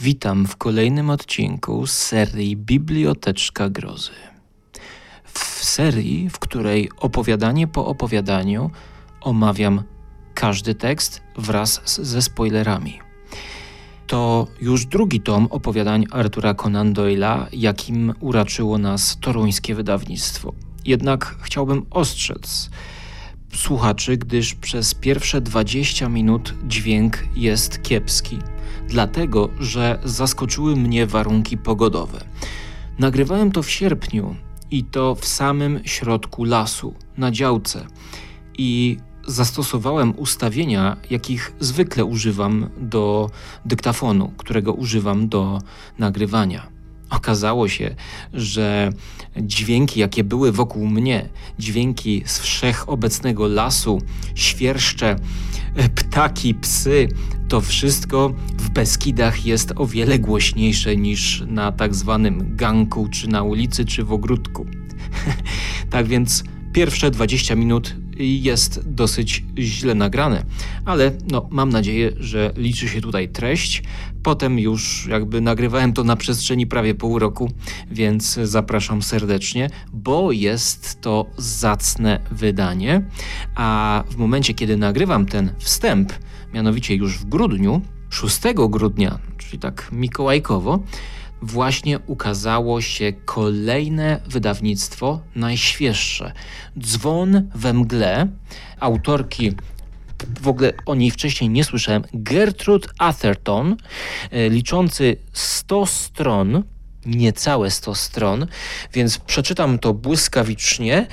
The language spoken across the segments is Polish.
Witam w kolejnym odcinku z serii Biblioteczka Grozy. W serii, w której opowiadanie po opowiadaniu omawiam każdy tekst wraz z, ze spoilerami. To już drugi tom opowiadań Artura Conan Doyle'a, jakim uraczyło nas toruńskie wydawnictwo. Jednak chciałbym ostrzec słuchaczy, gdyż przez pierwsze 20 minut dźwięk jest kiepski – dlatego że zaskoczyły mnie warunki pogodowe. Nagrywałem to w sierpniu i to w samym środku lasu, na działce. I zastosowałem ustawienia, jakich zwykle używam do dyktafonu, którego używam do nagrywania. Okazało się, że dźwięki, jakie były wokół mnie, dźwięki z wszechobecnego lasu, świerszcze, ptaki, psy, to wszystko w Beskidach jest o wiele głośniejsze niż na tak zwanym ganku, czy na ulicy, czy w ogródku. tak więc pierwsze 20 minut jest dosyć źle nagrane, ale no, mam nadzieję, że liczy się tutaj treść. Potem już jakby nagrywałem to na przestrzeni prawie pół roku, więc zapraszam serdecznie, bo jest to zacne wydanie. A w momencie, kiedy nagrywam ten wstęp, mianowicie już w grudniu, 6 grudnia, czyli tak mikołajkowo, właśnie ukazało się kolejne wydawnictwo, najświeższe. Dzwon we mgle, autorki w ogóle o niej wcześniej nie słyszałem, Gertrude Atherton, e, liczący 100 stron, niecałe 100 stron, więc przeczytam to błyskawicznie.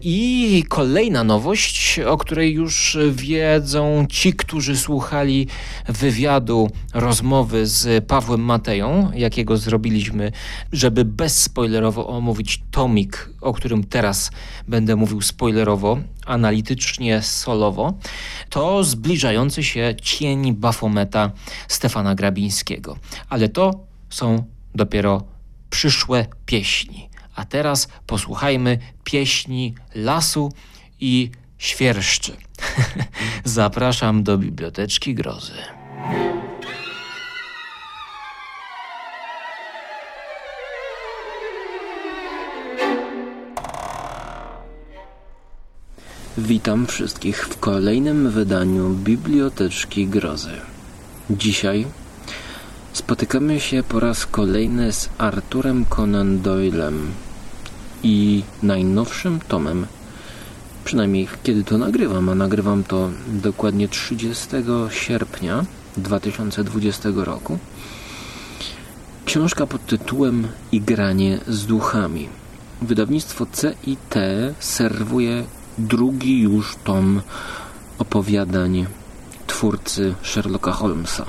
I kolejna nowość, o której już wiedzą ci, którzy słuchali wywiadu, rozmowy z Pawłem Mateją, jakiego zrobiliśmy, żeby bezspoilerowo omówić tomik, o którym teraz będę mówił spoilerowo, analitycznie, solowo, to zbliżający się cień Bafometa Stefana Grabińskiego. Ale to są dopiero przyszłe pieśni. A teraz posłuchajmy pieśni lasu i świerszczy. Zapraszam do Biblioteczki Grozy. Witam wszystkich w kolejnym wydaniu Biblioteczki Grozy. Dzisiaj Spotykamy się po raz kolejny z Arturem Conan Doylem i najnowszym tomem, przynajmniej kiedy to nagrywam, a nagrywam to dokładnie 30 sierpnia 2020 roku. Książka pod tytułem Igranie z duchami. Wydawnictwo CIT serwuje drugi już tom opowiadań twórcy Sherlocka Holmesa.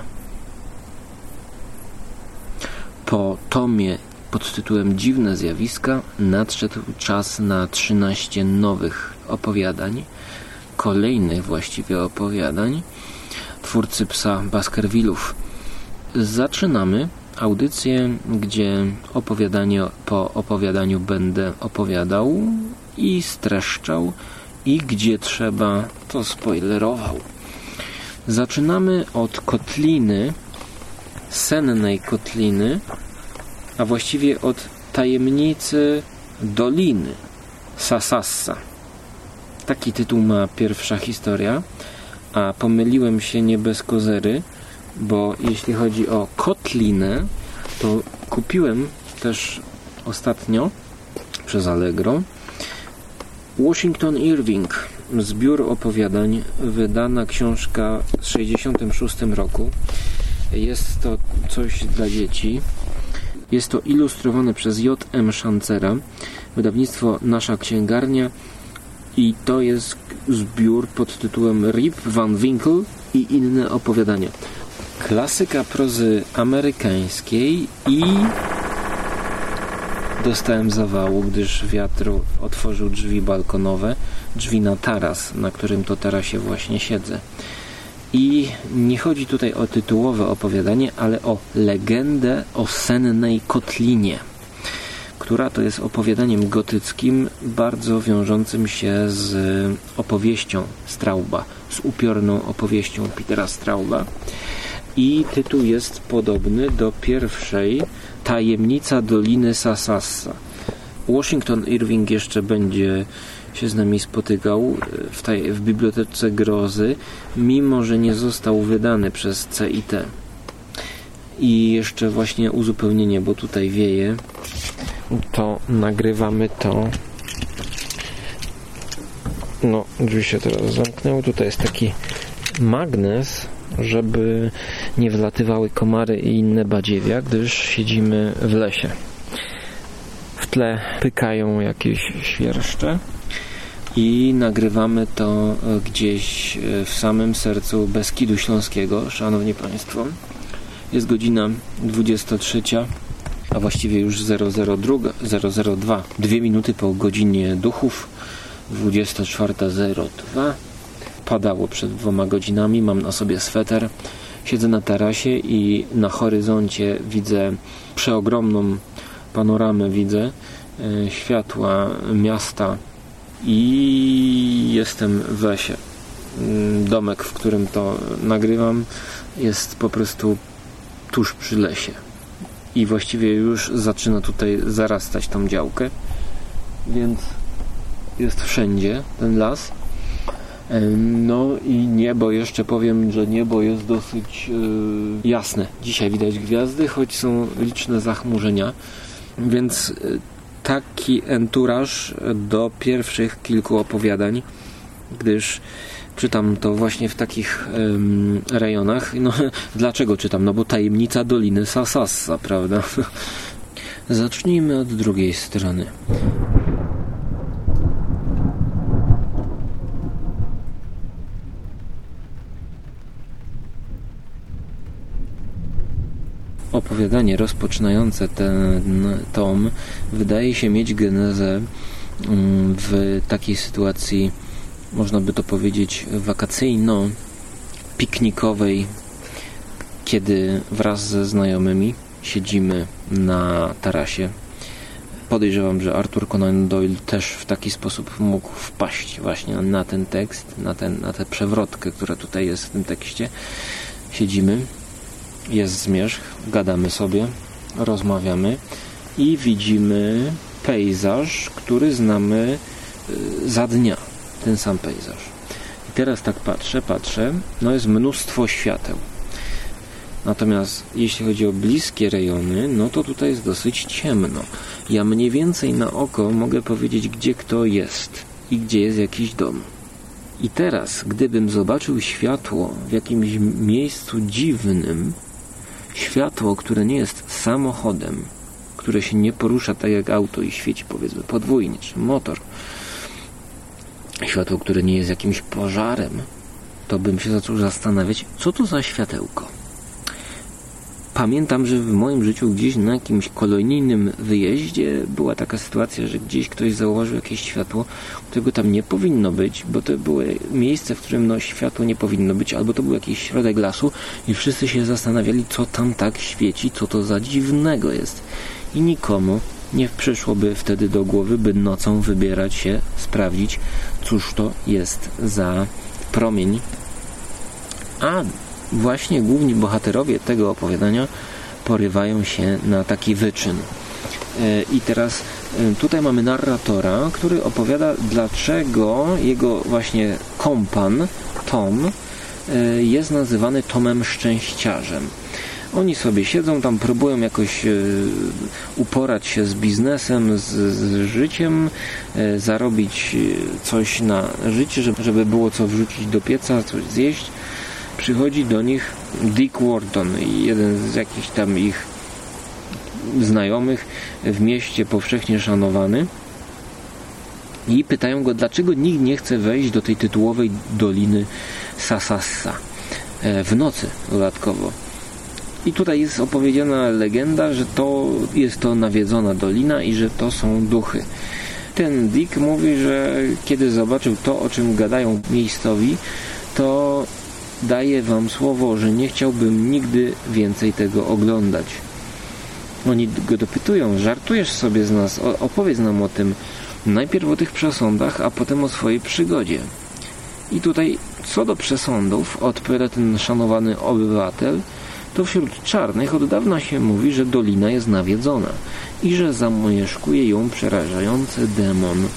Po tomie pod tytułem Dziwne zjawiska nadszedł czas na 13 nowych opowiadań, kolejnych właściwie opowiadań twórcy psa Baskervillów. Zaczynamy audycję, gdzie opowiadanie po opowiadaniu będę opowiadał i streszczał i gdzie trzeba to spoilerował. Zaczynamy od kotliny sennej kotliny, a właściwie od tajemnicy doliny Sasassa. Taki tytuł ma pierwsza historia, a pomyliłem się nie bez kozery, bo jeśli chodzi o kotlinę, to kupiłem też ostatnio przez Allegro Washington Irving, zbiór opowiadań, wydana książka z 66 roku. Jest to coś dla dzieci. Jest to ilustrowane przez J.M. Szancera, wydawnictwo Nasza Księgarnia i to jest zbiór pod tytułem Rip Van Winkle i inne opowiadania. Klasyka prozy amerykańskiej i dostałem zawału, gdyż wiatr otworzył drzwi balkonowe, drzwi na taras, na którym to tarasie właśnie siedzę. I nie chodzi tutaj o tytułowe opowiadanie, ale o legendę o sennej kotlinie, która to jest opowiadaniem gotyckim, bardzo wiążącym się z opowieścią Strauba, z upiorną opowieścią Petera Strauba. i tytuł jest podobny do pierwszej Tajemnica Doliny Sasassa. Washington Irving jeszcze będzie się z nami spotykał w, tej, w Bibliotece Grozy, mimo że nie został wydany przez CIT. I jeszcze właśnie uzupełnienie, bo tutaj wieje, to nagrywamy to. No, drzwi się teraz zamknęły. Tutaj jest taki magnes, żeby nie wlatywały komary i inne badziewia, gdyż siedzimy w lesie. W tle pykają jakieś świerszcze i nagrywamy to gdzieś w samym sercu Beskidu Śląskiego, szanowni państwo. Jest godzina 23, a właściwie już 002, 002, dwie minuty po godzinie duchów, 24.02. Padało przed dwoma godzinami, mam na sobie sweter. Siedzę na tarasie i na horyzoncie widzę przeogromną panoramę, widzę e, światła miasta i jestem w lesie. Mm, domek, w którym to nagrywam, jest po prostu tuż przy lesie. I właściwie już zaczyna tutaj zarastać tą działkę, więc jest wszędzie ten las. No i niebo, jeszcze powiem, że niebo jest dosyć yy, jasne. Dzisiaj widać gwiazdy, choć są liczne zachmurzenia, więc yy, taki enturaż do pierwszych kilku opowiadań, gdyż czytam to właśnie w takich um, rejonach. No, dlaczego czytam? No bo tajemnica Doliny Sasassa, prawda? Zacznijmy od drugiej strony. Opowiadanie rozpoczynające ten tom wydaje się mieć genezę w takiej sytuacji można by to powiedzieć, wakacyjno-piknikowej, kiedy wraz ze znajomymi siedzimy na tarasie. Podejrzewam, że Arthur Conan Doyle też w taki sposób mógł wpaść właśnie na ten tekst, na, ten, na tę przewrotkę, która tutaj jest w tym tekście. Siedzimy, jest zmierzch, gadamy sobie, rozmawiamy i widzimy pejzaż, który znamy y, za dnia ten sam pejzaż. I teraz tak patrzę, patrzę, no jest mnóstwo świateł. Natomiast jeśli chodzi o bliskie rejony, no to tutaj jest dosyć ciemno. Ja mniej więcej na oko mogę powiedzieć, gdzie kto jest i gdzie jest jakiś dom. I teraz, gdybym zobaczył światło w jakimś miejscu dziwnym, światło, które nie jest samochodem, które się nie porusza tak jak auto i świeci powiedzmy podwójnie, czy motor, światło, które nie jest jakimś pożarem, to bym się zaczął zastanawiać, co to za światełko. Pamiętam, że w moim życiu gdzieś na jakimś kolonijnym wyjeździe była taka sytuacja, że gdzieś ktoś zauważył jakieś światło, którego tam nie powinno być, bo to było miejsce, w którym no, światło nie powinno być, albo to był jakiś środek lasu i wszyscy się zastanawiali, co tam tak świeci, co to za dziwnego jest. I nikomu nie przyszłoby wtedy do głowy, by nocą wybierać się, sprawdzić, cóż to jest za promień. A właśnie główni bohaterowie tego opowiadania porywają się na taki wyczyn. E, I teraz e, tutaj mamy narratora, który opowiada, dlaczego jego właśnie kompan, Tom, e, jest nazywany Tomem Szczęściarzem. Oni sobie siedzą tam, próbują jakoś uporać się z biznesem, z, z życiem, zarobić coś na życie, żeby, żeby było co wrzucić do pieca, coś zjeść. Przychodzi do nich Dick Wharton, jeden z jakichś tam ich znajomych w mieście powszechnie szanowany i pytają go, dlaczego nikt nie chce wejść do tej tytułowej doliny Sasassa w nocy dodatkowo. I tutaj jest opowiedziana legenda, że to jest to nawiedzona dolina i że to są duchy. Ten Dick mówi, że kiedy zobaczył to, o czym gadają miejscowi, to daję wam słowo, że nie chciałbym nigdy więcej tego oglądać. Oni go dopytują, żartujesz sobie z nas, opowiedz nam o tym, najpierw o tych przesądach, a potem o swojej przygodzie. I tutaj Co do przesądów, odpowiada ten szanowany obywatel, to wśród czarnych od dawna się mówi, że dolina jest nawiedzona i że zamieszkuje ją przerażający demon.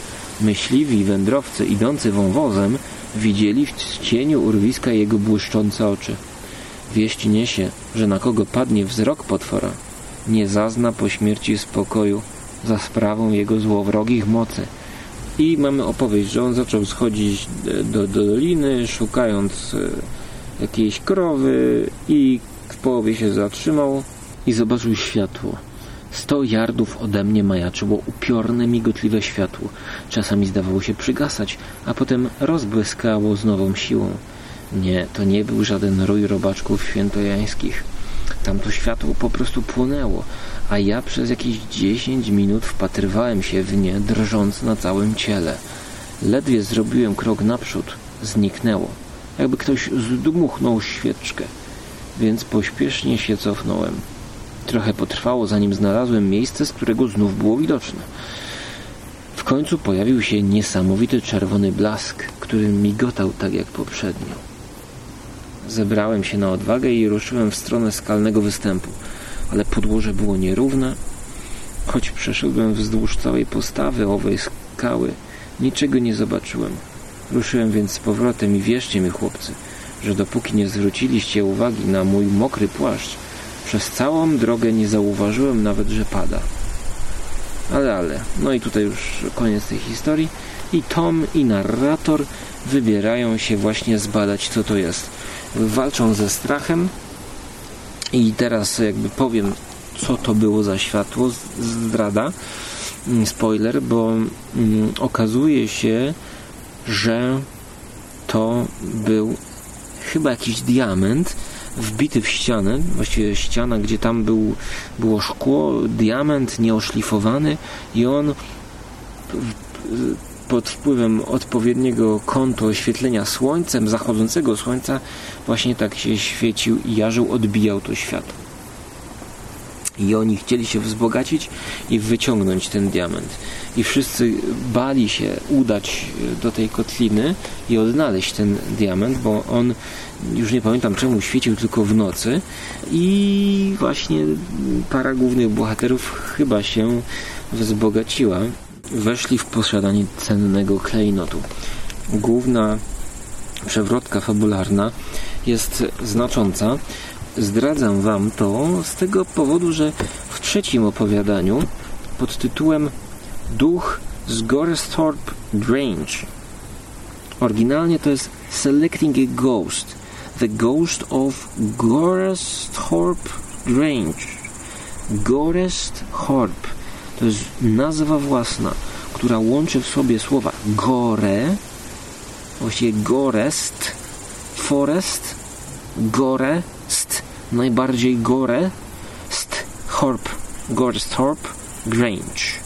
Myśliwi wędrowcy idący wąwozem widzieli w cieniu urwiska jego błyszczące oczy. Wieść niesie, że na kogo padnie wzrok potwora, nie zazna po śmierci spokoju za sprawą jego złowrogich mocy. I mamy opowieść, że on zaczął schodzić do, do doliny, szukając e, jakiejś krowy i w połowie się zatrzymał i zobaczył światło. Sto yardów ode mnie majaczyło upiorne, migotliwe światło. Czasami zdawało się przygasać, a potem rozbłyskało z nową siłą. Nie, to nie był żaden rój robaczków świętojańskich. Tamto światło po prostu płonęło, a ja przez jakieś dziesięć minut wpatrywałem się w nie, drżąc na całym ciele. Ledwie zrobiłem krok naprzód, zniknęło, jakby ktoś zdmuchnął świeczkę, więc pośpiesznie się cofnąłem. Trochę potrwało, zanim znalazłem miejsce, z którego znów było widoczne. W końcu pojawił się niesamowity czerwony blask, który migotał tak jak poprzednio. Zebrałem się na odwagę i ruszyłem w stronę skalnego występu, ale podłoże było nierówne. Choć przeszedłem wzdłuż całej postawy owej skały, niczego nie zobaczyłem. Ruszyłem więc z powrotem i wierzcie mi, chłopcy, że dopóki nie zwróciliście uwagi na mój mokry płaszcz, przez całą drogę nie zauważyłem nawet, że pada. Ale, ale, no i tutaj już koniec tej historii. I Tom i narrator wybierają się właśnie zbadać, co to jest. Walczą ze strachem i teraz jakby powiem, co to było za światło, zdrada, mm, spoiler, bo mm, okazuje się, że to był chyba jakiś diament, wbity w ścianę, właściwie ściana, gdzie tam był, było szkło, diament nieoszlifowany i on pod wpływem odpowiedniego kątu oświetlenia słońcem, zachodzącego słońca, właśnie tak się świecił i jarzył, odbijał to światło. I oni chcieli się wzbogacić i wyciągnąć ten diament. I wszyscy bali się udać do tej kotliny i odnaleźć ten diament, bo on, już nie pamiętam czemu, świecił tylko w nocy. I właśnie para głównych bohaterów chyba się wzbogaciła. Weszli w posiadanie cennego klejnotu. Główna przewrotka fabularna jest znacząca, Zdradzam Wam to z tego powodu, że w trzecim opowiadaniu pod tytułem Duch z Goresthorpe Grange. Oryginalnie to jest Selecting a Ghost The Ghost of Goresthorpe Grange. Goresthorpe to jest nazwa własna, która łączy w sobie słowa gore, właściwie gorest, forest, gore, najbardziej gore Sthorpe, Goresthorpe Grange.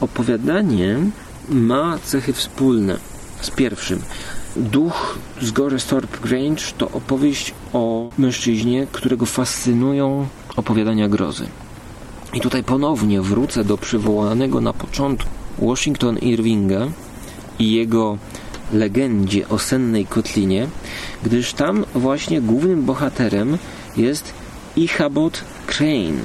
Opowiadanie ma cechy wspólne z pierwszym. Duch z Goresthorpe Grange to opowieść o mężczyźnie, którego fascynują opowiadania grozy. I tutaj ponownie wrócę do przywołanego na początku Washington Irvinga i jego legendzie o sennej kotlinie, gdyż tam właśnie głównym bohaterem jest Ichabod Crane.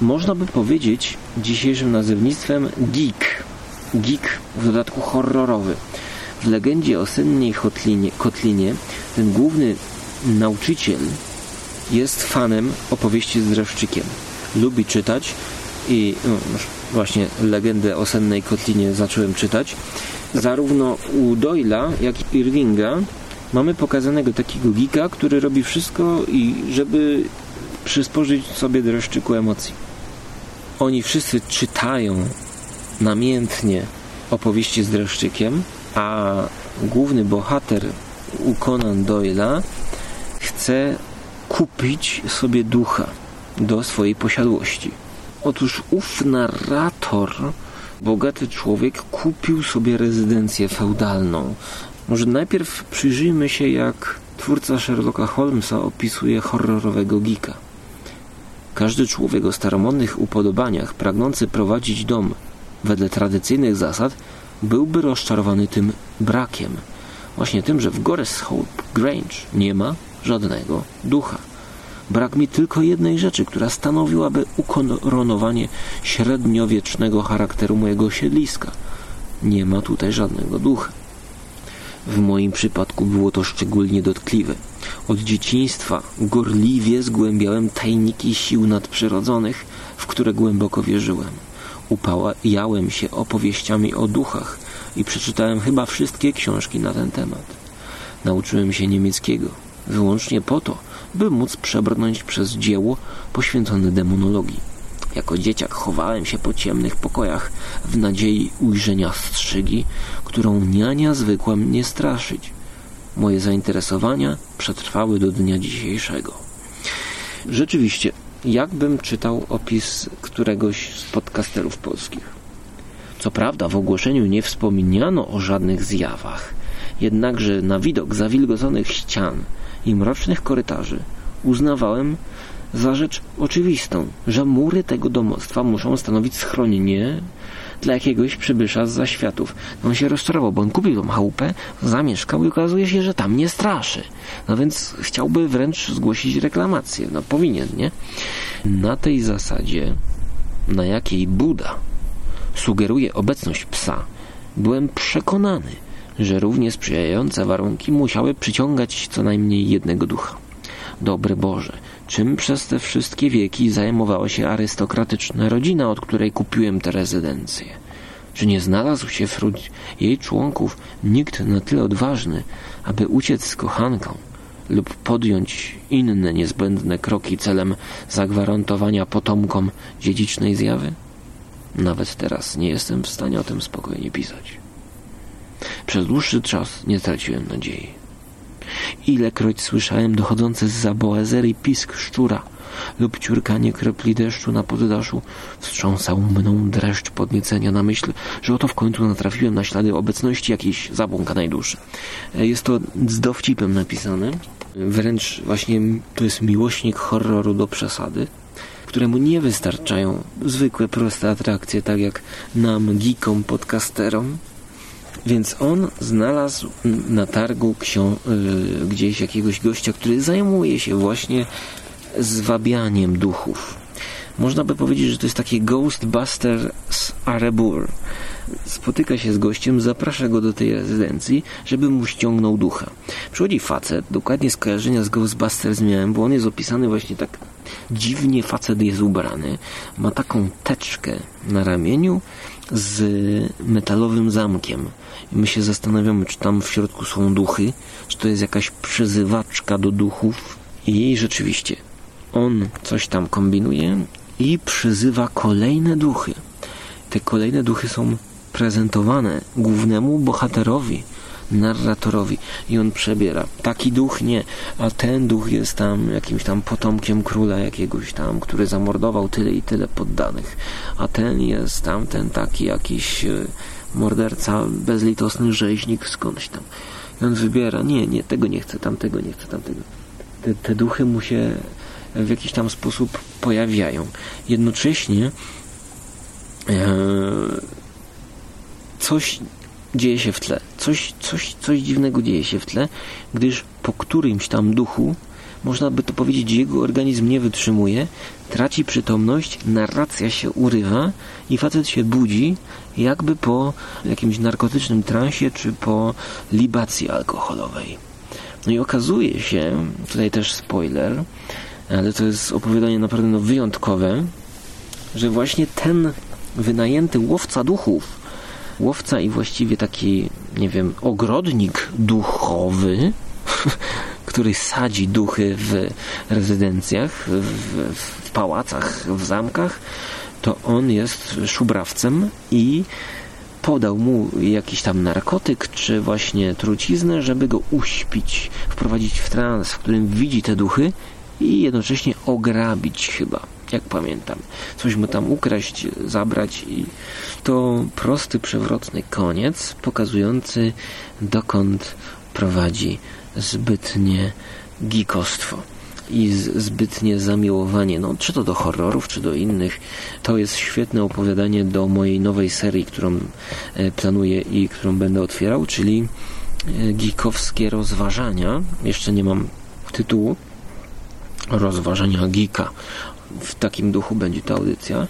Można by powiedzieć dzisiejszym nazewnictwem geek. Geek w dodatku horrorowy. W legendzie o sennej kotlinie, kotlinie ten główny nauczyciel jest fanem opowieści z dreszczykiem. Lubi czytać i no, właśnie legendę o sennej kotlinie zacząłem czytać. Zarówno u Doyla, jak i Irvinga mamy pokazanego takiego gika, który robi wszystko, i żeby przysporzyć sobie dreszczyku emocji. Oni wszyscy czytają namiętnie opowieści z dreszczykiem, a główny bohater u Conan Doyle'a chce kupić sobie ducha do swojej posiadłości. Otóż ów narrator, bogaty człowiek, kupił sobie rezydencję feudalną może najpierw przyjrzyjmy się, jak twórca Sherlocka Holmesa opisuje horrorowego geeka. Każdy człowiek o staromodnych upodobaniach, pragnący prowadzić dom wedle tradycyjnych zasad, byłby rozczarowany tym brakiem. Właśnie tym, że w Gores Hope Grange nie ma żadnego ducha. Brak mi tylko jednej rzeczy, która stanowiłaby ukoronowanie średniowiecznego charakteru mojego siedliska. Nie ma tutaj żadnego ducha. W moim przypadku było to szczególnie dotkliwe. Od dzieciństwa gorliwie zgłębiałem tajniki sił nadprzyrodzonych, w które głęboko wierzyłem. Upałałem się opowieściami o duchach i przeczytałem chyba wszystkie książki na ten temat. Nauczyłem się niemieckiego, wyłącznie po to, by móc przebrnąć przez dzieło poświęcone demonologii. Jako dzieciak chowałem się po ciemnych pokojach w nadziei ujrzenia strzygi, którą niania zwykła mnie straszyć. Moje zainteresowania przetrwały do dnia dzisiejszego. Rzeczywiście, jakbym czytał opis któregoś z podcasterów polskich. Co prawda w ogłoszeniu nie wspomniano o żadnych zjawach, jednakże na widok zawilgoconych ścian i mrocznych korytarzy uznawałem za rzecz oczywistą, że mury tego domostwa muszą stanowić schronienie dla jakiegoś przybysza z zaświatów. On się rozczarował, bo on kupił tą chałupę, zamieszkał i okazuje się, że tam nie straszy. No więc chciałby wręcz zgłosić reklamację. No powinien, nie? Na tej zasadzie, na jakiej Buda sugeruje obecność psa, byłem przekonany, że równie sprzyjające warunki musiały przyciągać co najmniej jednego ducha. Dobry Boże, czym przez te wszystkie wieki zajmowała się arystokratyczna rodzina, od której kupiłem tę rezydencję? Czy nie znalazł się wśród jej członków nikt na tyle odważny, aby uciec z kochanką lub podjąć inne niezbędne kroki celem zagwarantowania potomkom dziedzicznej zjawy? Nawet teraz nie jestem w stanie o tym spokojnie pisać. Przez dłuższy czas nie traciłem nadziei. Ilekroć słyszałem dochodzące z za boazery pisk szczura lub ciurkanie kropli deszczu na poddaszu, wstrząsał mną dreszcz podniecenia na myśl, że oto w końcu natrafiłem na ślady obecności jakiejś zabłąkanej duszy. Jest to z dowcipem napisane. Wręcz właśnie to jest miłośnik horroru do przesady któremu nie wystarczają zwykłe, proste atrakcje, tak jak nam, geekom, podcasterom. Więc on znalazł na targu y, gdzieś jakiegoś gościa, który zajmuje się właśnie zwabianiem duchów. Można by powiedzieć, że to jest taki Ghostbusters Arebur. Spotyka się z gościem, zaprasza go do tej rezydencji, żeby mu ściągnął ducha. Przychodzi facet, dokładnie skojarzenia z Ghostbusters miałem, bo on jest opisany właśnie tak dziwnie facet jest ubrany. Ma taką teczkę na ramieniu z metalowym zamkiem. I my się zastanawiamy, czy tam w środku są duchy, czy to jest jakaś przyzywaczka do duchów. I rzeczywiście, on coś tam kombinuje i przyzywa kolejne duchy. Te kolejne duchy są prezentowane głównemu bohaterowi narratorowi i on przebiera. Taki duch nie, a ten duch jest tam jakimś tam potomkiem króla jakiegoś tam, który zamordował tyle i tyle poddanych, a ten jest tamten taki jakiś e, morderca, bezlitosny rzeźnik skądś tam. I on wybiera, nie, nie, tego nie chcę, tamtego nie chcę, tamtego. Te, te duchy mu się w jakiś tam sposób pojawiają. Jednocześnie e, coś dzieje się w tle. Coś, coś, coś dziwnego dzieje się w tle, gdyż po którymś tam duchu, można by to powiedzieć, jego organizm nie wytrzymuje, traci przytomność, narracja się urywa i facet się budzi, jakby po jakimś narkotycznym transie czy po libacji alkoholowej. No i okazuje się, tutaj też spoiler, ale to jest opowiadanie naprawdę no wyjątkowe, że właśnie ten wynajęty łowca duchów, łowca i właściwie taki, nie wiem, ogrodnik duchowy, który sadzi duchy w rezydencjach, w, w pałacach, w zamkach, to on jest szubrawcem i podał mu jakiś tam narkotyk, czy właśnie truciznę, żeby go uśpić, wprowadzić w trans, w którym widzi te duchy i jednocześnie ograbić chyba jak pamiętam. Coś mu tam ukraść, zabrać i to prosty, przewrotny koniec, pokazujący dokąd prowadzi zbytnie gikostwo i zbytnie zamiłowanie, no, czy to do horrorów, czy do innych. To jest świetne opowiadanie do mojej nowej serii, którą e, planuję i którą będę otwierał, czyli geekowskie rozważania. Jeszcze nie mam tytułu. Rozważania geeka. W takim duchu będzie ta audycja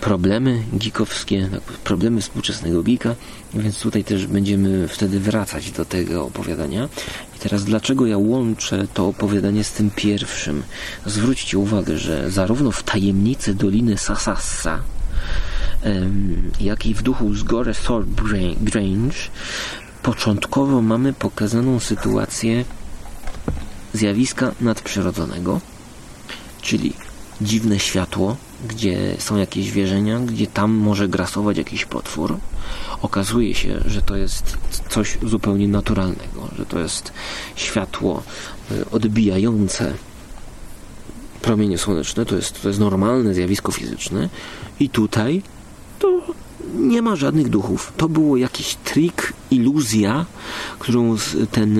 problemy geekowskie, tak, problemy współczesnego geeka, więc tutaj też będziemy wtedy wracać do tego opowiadania. I teraz dlaczego ja łączę to opowiadanie z tym pierwszym? Zwróćcie uwagę, że zarówno w tajemnicy Doliny Sasassa, jak i w duchu z Gore Grange początkowo mamy pokazaną sytuację zjawiska nadprzyrodzonego, czyli dziwne światło, gdzie są jakieś wierzenia, gdzie tam może grasować jakiś potwór. Okazuje się, że to jest coś zupełnie naturalnego, że to jest światło y, odbijające promienie słoneczne, to jest, to jest normalne zjawisko fizyczne i tutaj to nie ma żadnych duchów. To było jakiś trik, iluzja, którą ten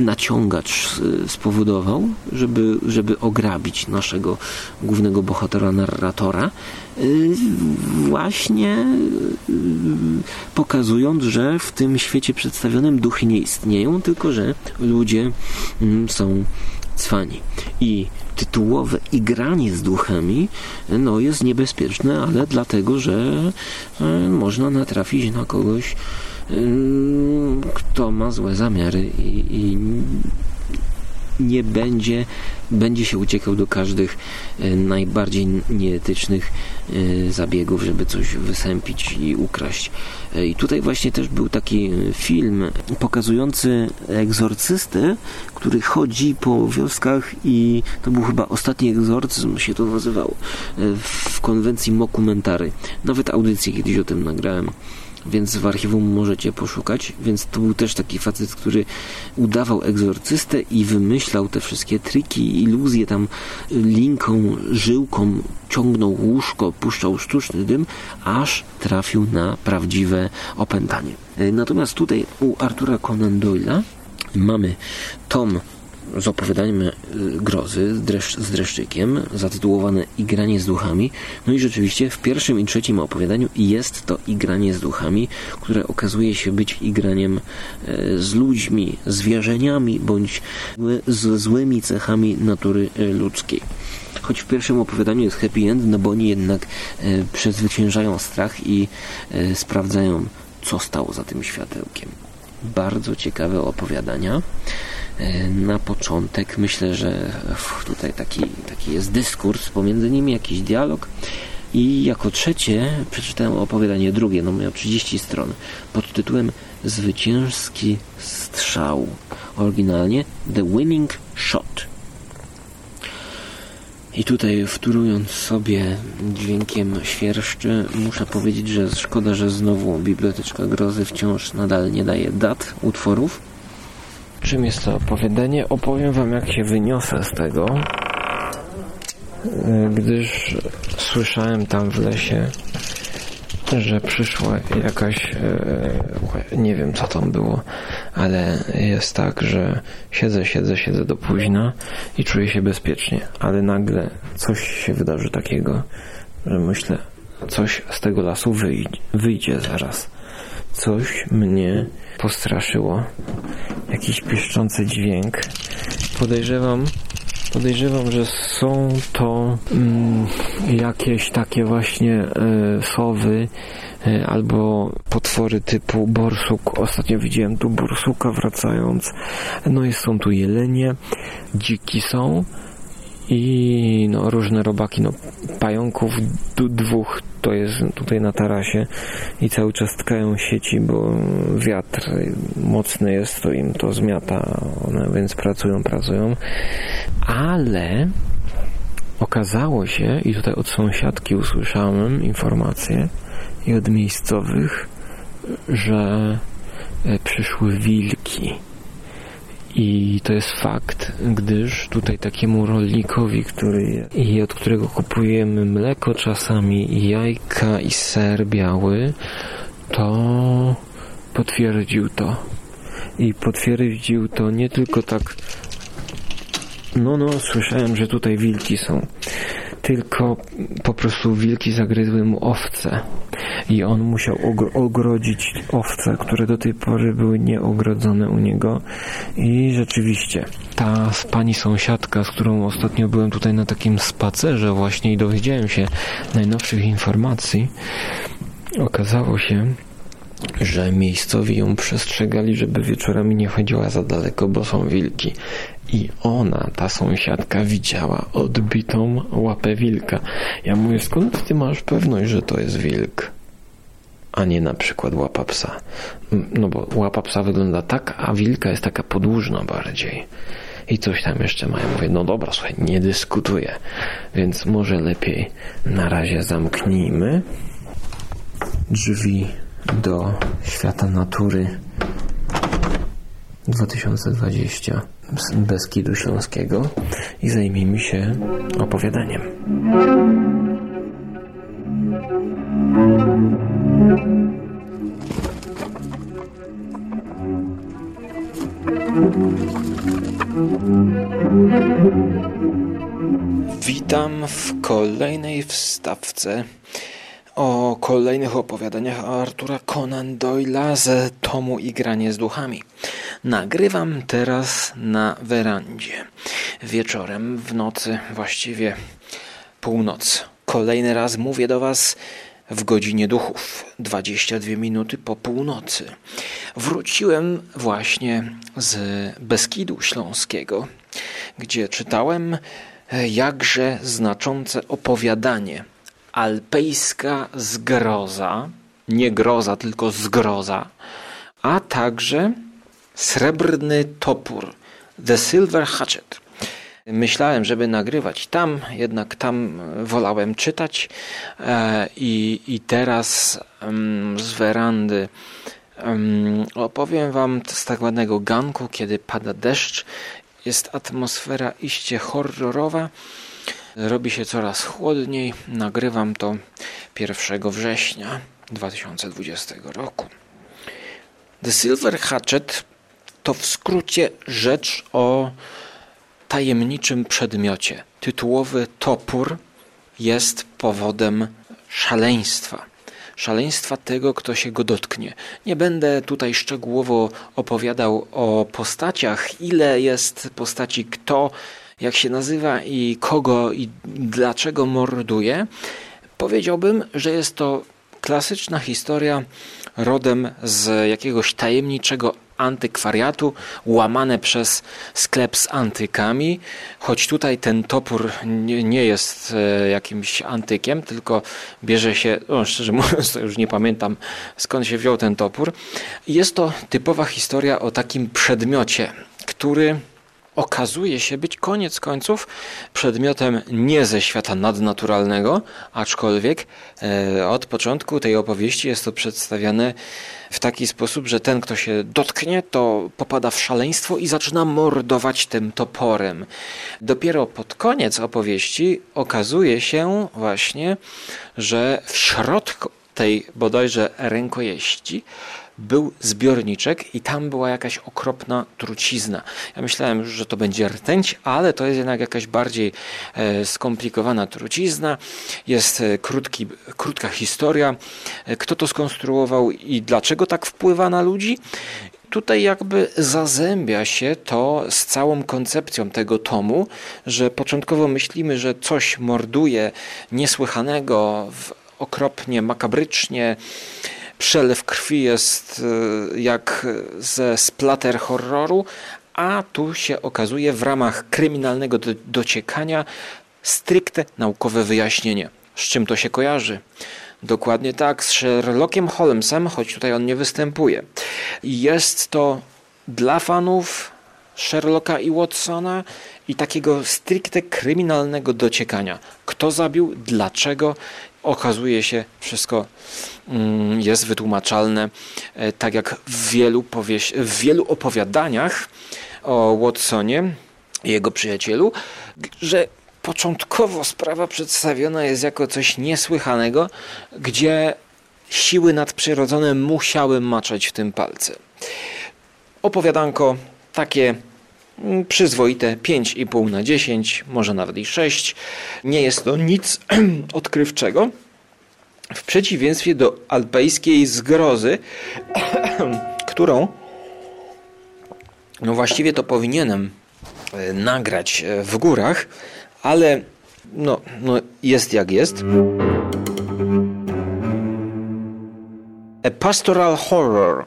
naciągacz spowodował, żeby, żeby ograbić naszego głównego bohatera, narratora, y, właśnie y, pokazując, że w tym świecie przedstawionym duchy nie istnieją, tylko że ludzie mm, są cwani. I tytułowe igranie z duchami no, jest niebezpieczne, ale dlatego, że można natrafić na kogoś, kto ma złe zamiary i, i nie będzie, będzie się uciekał do każdych e, najbardziej nieetycznych e, zabiegów, żeby coś wysępić i ukraść. E, I tutaj właśnie też był taki film pokazujący egzorcystę, który chodzi po wioskach i to był chyba ostatni egzorcyzm się to nazywało w konwencji Mokumentary. Nawet audycję kiedyś o tym nagrałem więc w archiwum możecie poszukać. Więc to był też taki facet, który udawał egzorcystę i wymyślał te wszystkie triki, iluzje tam linką, żyłką ciągnął łóżko, puszczał sztuczny dym, aż trafił na prawdziwe opętanie. Natomiast tutaj u Artura Conan Doyle'a mamy tom z opowiadaniem e, grozy z, dreszcz, z dreszczykiem, zatytułowane Igranie z duchami. No i rzeczywiście w pierwszym i trzecim opowiadaniu jest to igranie z duchami, które okazuje się być igraniem e, z ludźmi, zwierzeniami bądź z złymi cechami natury e, ludzkiej. Choć w pierwszym opowiadaniu jest happy end, no bo oni jednak przezwyciężają strach i sprawdzają, co stało za tym światełkiem. Bardzo ciekawe opowiadania. E, na początek. Myślę, że tutaj taki, taki jest dyskurs pomiędzy nimi, jakiś dialog. I jako trzecie przeczytałem opowiadanie drugie, no miało 30 stron, pod tytułem Zwycięski strzał. Oryginalnie The Winning Shot. I tutaj wtórując sobie dźwiękiem świerszczy, muszę powiedzieć, że szkoda, że znowu Biblioteczka Grozy wciąż nadal nie daje dat utworów Czym jest to opowiadanie? Opowiem wam, jak się wyniosę z tego, e, gdyż słyszałem tam w lesie, że przyszła jakaś, e, nie wiem co tam było, ale jest tak, że siedzę, siedzę, siedzę do późna i czuję się bezpiecznie, ale nagle coś się wydarzy takiego, że myślę, coś z tego lasu wyjdzie, wyjdzie zaraz. Coś mnie postraszyło. Jakiś piszczący dźwięk. Podejrzewam, podejrzewam, że są to mm, jakieś takie właśnie y, sowy y, albo potwory typu borsuk. Ostatnio widziałem tu borsuka wracając. No i są tu jelenie, dziki są i no, różne robaki, no, pająków dwóch to jest tutaj na tarasie i cały czas tkają sieci, bo wiatr mocny jest, to im to zmiata, one więc pracują, pracują, ale okazało się, i tutaj od sąsiadki usłyszałem informację i od miejscowych, że e, przyszły wilki i to jest fakt, gdyż tutaj takiemu rolnikowi, który i od którego kupujemy mleko czasami, jajka i ser biały, to potwierdził to. I potwierdził to nie tylko tak no, no, słyszałem, że tutaj wilki są. Tylko po prostu wilki zagryzły mu owce i on musiał ogrodzić owce, które do tej pory były nieogrodzone u niego i rzeczywiście ta pani sąsiadka, z którą ostatnio byłem tutaj na takim spacerze właśnie i dowiedziałem się najnowszych informacji, okazało się, że miejscowi ją przestrzegali, żeby wieczorami nie chodziła za daleko, bo są wilki. I ona, ta sąsiadka, widziała odbitą łapę wilka. Ja mówię, skąd ty masz pewność, że to jest wilk? A nie na przykład łapa psa. No bo łapa psa wygląda tak, a wilka jest taka podłużna bardziej. I coś tam jeszcze mają. Mówię, no dobra, słuchaj, nie dyskutuję. Więc może lepiej na razie zamknijmy drzwi do świata natury 2020 z Beskidu Śląskiego i zajmijmy się opowiadaniem. Witam w kolejnej wstawce o kolejnych opowiadaniach Artura Conan Doyle'a z tomu Igranie z duchami. Nagrywam teraz na werandzie. Wieczorem, w nocy, właściwie północ. Kolejny raz mówię do Was w godzinie duchów, 22 minuty po północy. Wróciłem właśnie z Beskidu Śląskiego, gdzie czytałem jakże znaczące opowiadanie alpejska zgroza, nie groza, tylko zgroza, a także srebrny topór, The Silver Hatchet. Myślałem, żeby nagrywać tam, jednak tam wolałem czytać e, i, i teraz z werandy opowiem Wam z tak ładnego ganku, kiedy pada deszcz. Jest atmosfera iście horrorowa. Robi się coraz chłodniej. Nagrywam to 1 września 2020 roku. The Silver Hatchet to w skrócie rzecz o tajemniczym przedmiocie. Tytułowy topór jest powodem szaleństwa. Szaleństwa tego, kto się go dotknie. Nie będę tutaj szczegółowo opowiadał o postaciach, ile jest postaci, kto jak się nazywa i kogo i dlaczego morduje, powiedziałbym, że jest to klasyczna historia rodem z jakiegoś tajemniczego antykwariatu, łamane przez sklep z antykami, choć tutaj ten topór nie, nie jest e, jakimś antykiem, tylko bierze się, no szczerze mówiąc, to już nie pamiętam skąd się wziął ten topór. Jest to typowa historia o takim przedmiocie, który okazuje się być koniec końców przedmiotem nie ze świata nadnaturalnego, aczkolwiek e, od początku tej opowieści jest to przedstawiane w taki sposób, że ten, kto się dotknie, to popada w szaleństwo i zaczyna mordować tym toporem. Dopiero pod koniec opowieści okazuje się właśnie, że w środku tej bodajże rękojeści był zbiorniczek i tam była jakaś okropna trucizna. Ja myślałem, że to będzie rtęć, ale to jest jednak jakaś bardziej e, skomplikowana trucizna. Jest e, krótki, krótka historia, e, kto to skonstruował i dlaczego tak wpływa na ludzi tutaj jakby zazębia się to z całą koncepcją tego tomu, że początkowo myślimy, że coś morduje niesłychanego, okropnie, makabrycznie, przelew krwi jest e, jak ze splatter horroru, a tu się okazuje w ramach kryminalnego do, dociekania stricte naukowe wyjaśnienie. Z czym to się kojarzy? Dokładnie tak, z Sherlockiem Holmesem, choć tutaj on nie występuje. Jest to dla fanów Sherlocka i Watsona i takiego stricte kryminalnego dociekania. Kto zabił, dlaczego, okazuje się wszystko mm, jest wytłumaczalne, e, tak jak w wielu, powieś- w wielu opowiadaniach o Watsonie jego przyjacielu, że początkowo sprawa przedstawiona jest jako coś niesłychanego, gdzie siły nadprzyrodzone musiały maczać w tym palce. Opowiadanko takie przyzwoite 5,5 na 10, może nawet i 6. Nie jest to nic odkrywczego. W przeciwieństwie do alpejskiej zgrozy, którą no właściwie to powinienem e, nagrać e, w górach, ale no, no jest jak jest. A Pastoral Horror,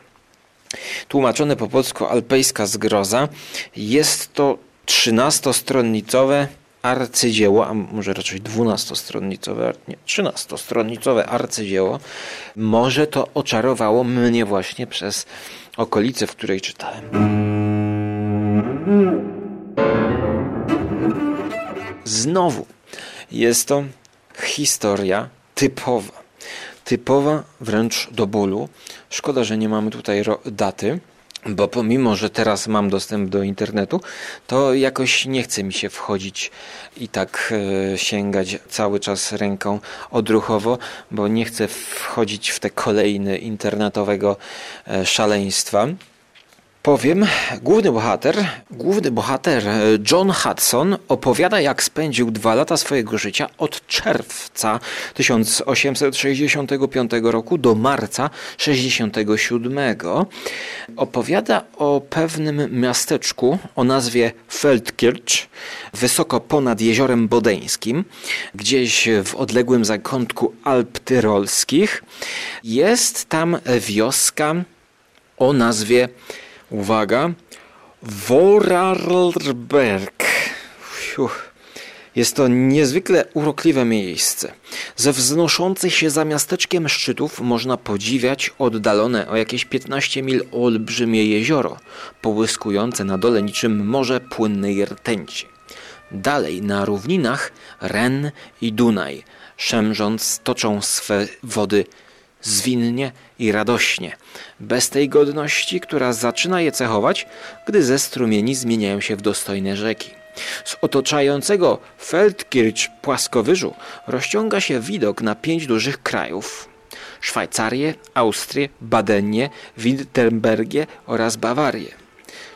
tłumaczone po polsku alpejska zgroza, jest to 13-stronnicowe arcydzieło, a może raczej 12-stronnicowe, nie, 13-stronnicowe arcydzieło. Może to oczarowało mnie właśnie przez okolicę, w której czytałem. Znowu jest to historia typowa. Typowa wręcz do bólu. Szkoda, że nie mamy tutaj daty, bo pomimo, że teraz mam dostęp do internetu, to jakoś nie chce mi się wchodzić i tak e, sięgać cały czas ręką odruchowo, bo nie chcę wchodzić w te kolejne internetowego e, szaleństwa powiem, główny bohater, główny bohater e, John Hudson opowiada, jak spędził dwa lata swojego życia od czerwca 1865 roku do marca 67. Opowiada o pewnym miasteczku o nazwie Feldkirch, wysoko ponad jeziorem Bodeńskim, gdzieś w odległym zakątku Alp Tyrolskich. Jest tam wioska o nazwie Uwaga. Vorarlberg. Jest to niezwykle urokliwe miejsce. Ze wznoszących się za miasteczkiem szczytów można podziwiać oddalone o jakieś 15 mil olbrzymie jezioro, połyskujące na dole niczym morze płynnej rtęci. Dalej na równinach Ren i Dunaj, szemrząc toczą swe wody zwinnie i radośnie, bez tej godności, która zaczyna je cechować, gdy ze strumieni zmieniają się w dostojne rzeki. Z otaczającego Feldkirch płaskowyżu rozciąga się widok na pięć dużych krajów. Szwajcarię, Austrię, Badenię, Wittenbergię oraz Bawarię.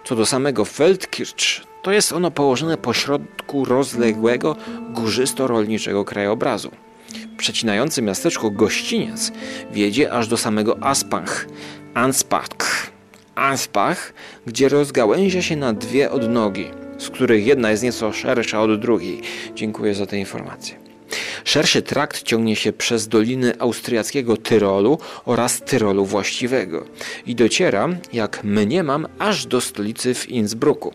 Co do samego Feldkirch, to jest ono położone pośrodku rozległego, górzysto-rolniczego krajobrazu przecinający miasteczko gościniec wiedzie aż do samego Aspach, Anspach, Anspach, gdzie rozgałęzia się na dwie odnogi, z których jedna jest nieco szersza od drugiej. Dziękuję za tę informację. Szerszy trakt ciągnie się przez doliny austriackiego Tyrolu oraz Tyrolu właściwego i dociera, jak mniemam, aż do stolicy w Innsbrucku.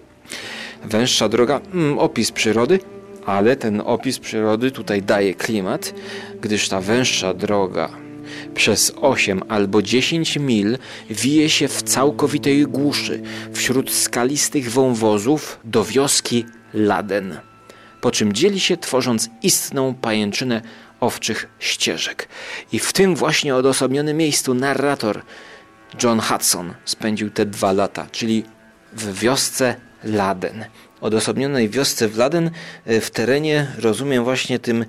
Węższa droga, mm, opis przyrody, ale ten opis przyrody tutaj daje klimat, gdyż ta węższa droga przez 8 albo 10 mil wije się w całkowitej głuszy wśród skalistych wąwozów do wioski Laden, po czym dzieli się tworząc istną pajęczynę owczych ścieżek. I w tym właśnie odosobnionym miejscu narrator John Hudson spędził te dwa lata, czyli w wiosce Laden odosobnionej wiosce Wladen e, w terenie, rozumiem właśnie tym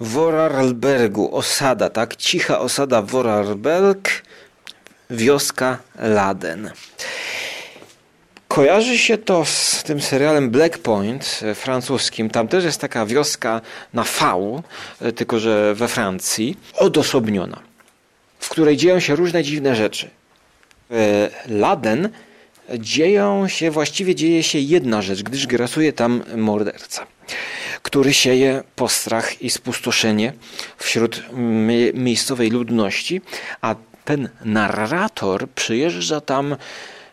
Vorarlbergu, osada, tak? Cicha osada Vorarlberg, wioska Laden. Kojarzy się to z tym serialem Black Point e, francuskim. Tam też jest taka wioska na V, e, tylko że we Francji, odosobniona, w której dzieją się różne dziwne rzeczy. Laden dzieją się, właściwie dzieje się jedna rzecz, gdyż grasuje tam morderca, który sieje postrach i spustoszenie wśród miejscowej ludności, a ten narrator przyjeżdża tam,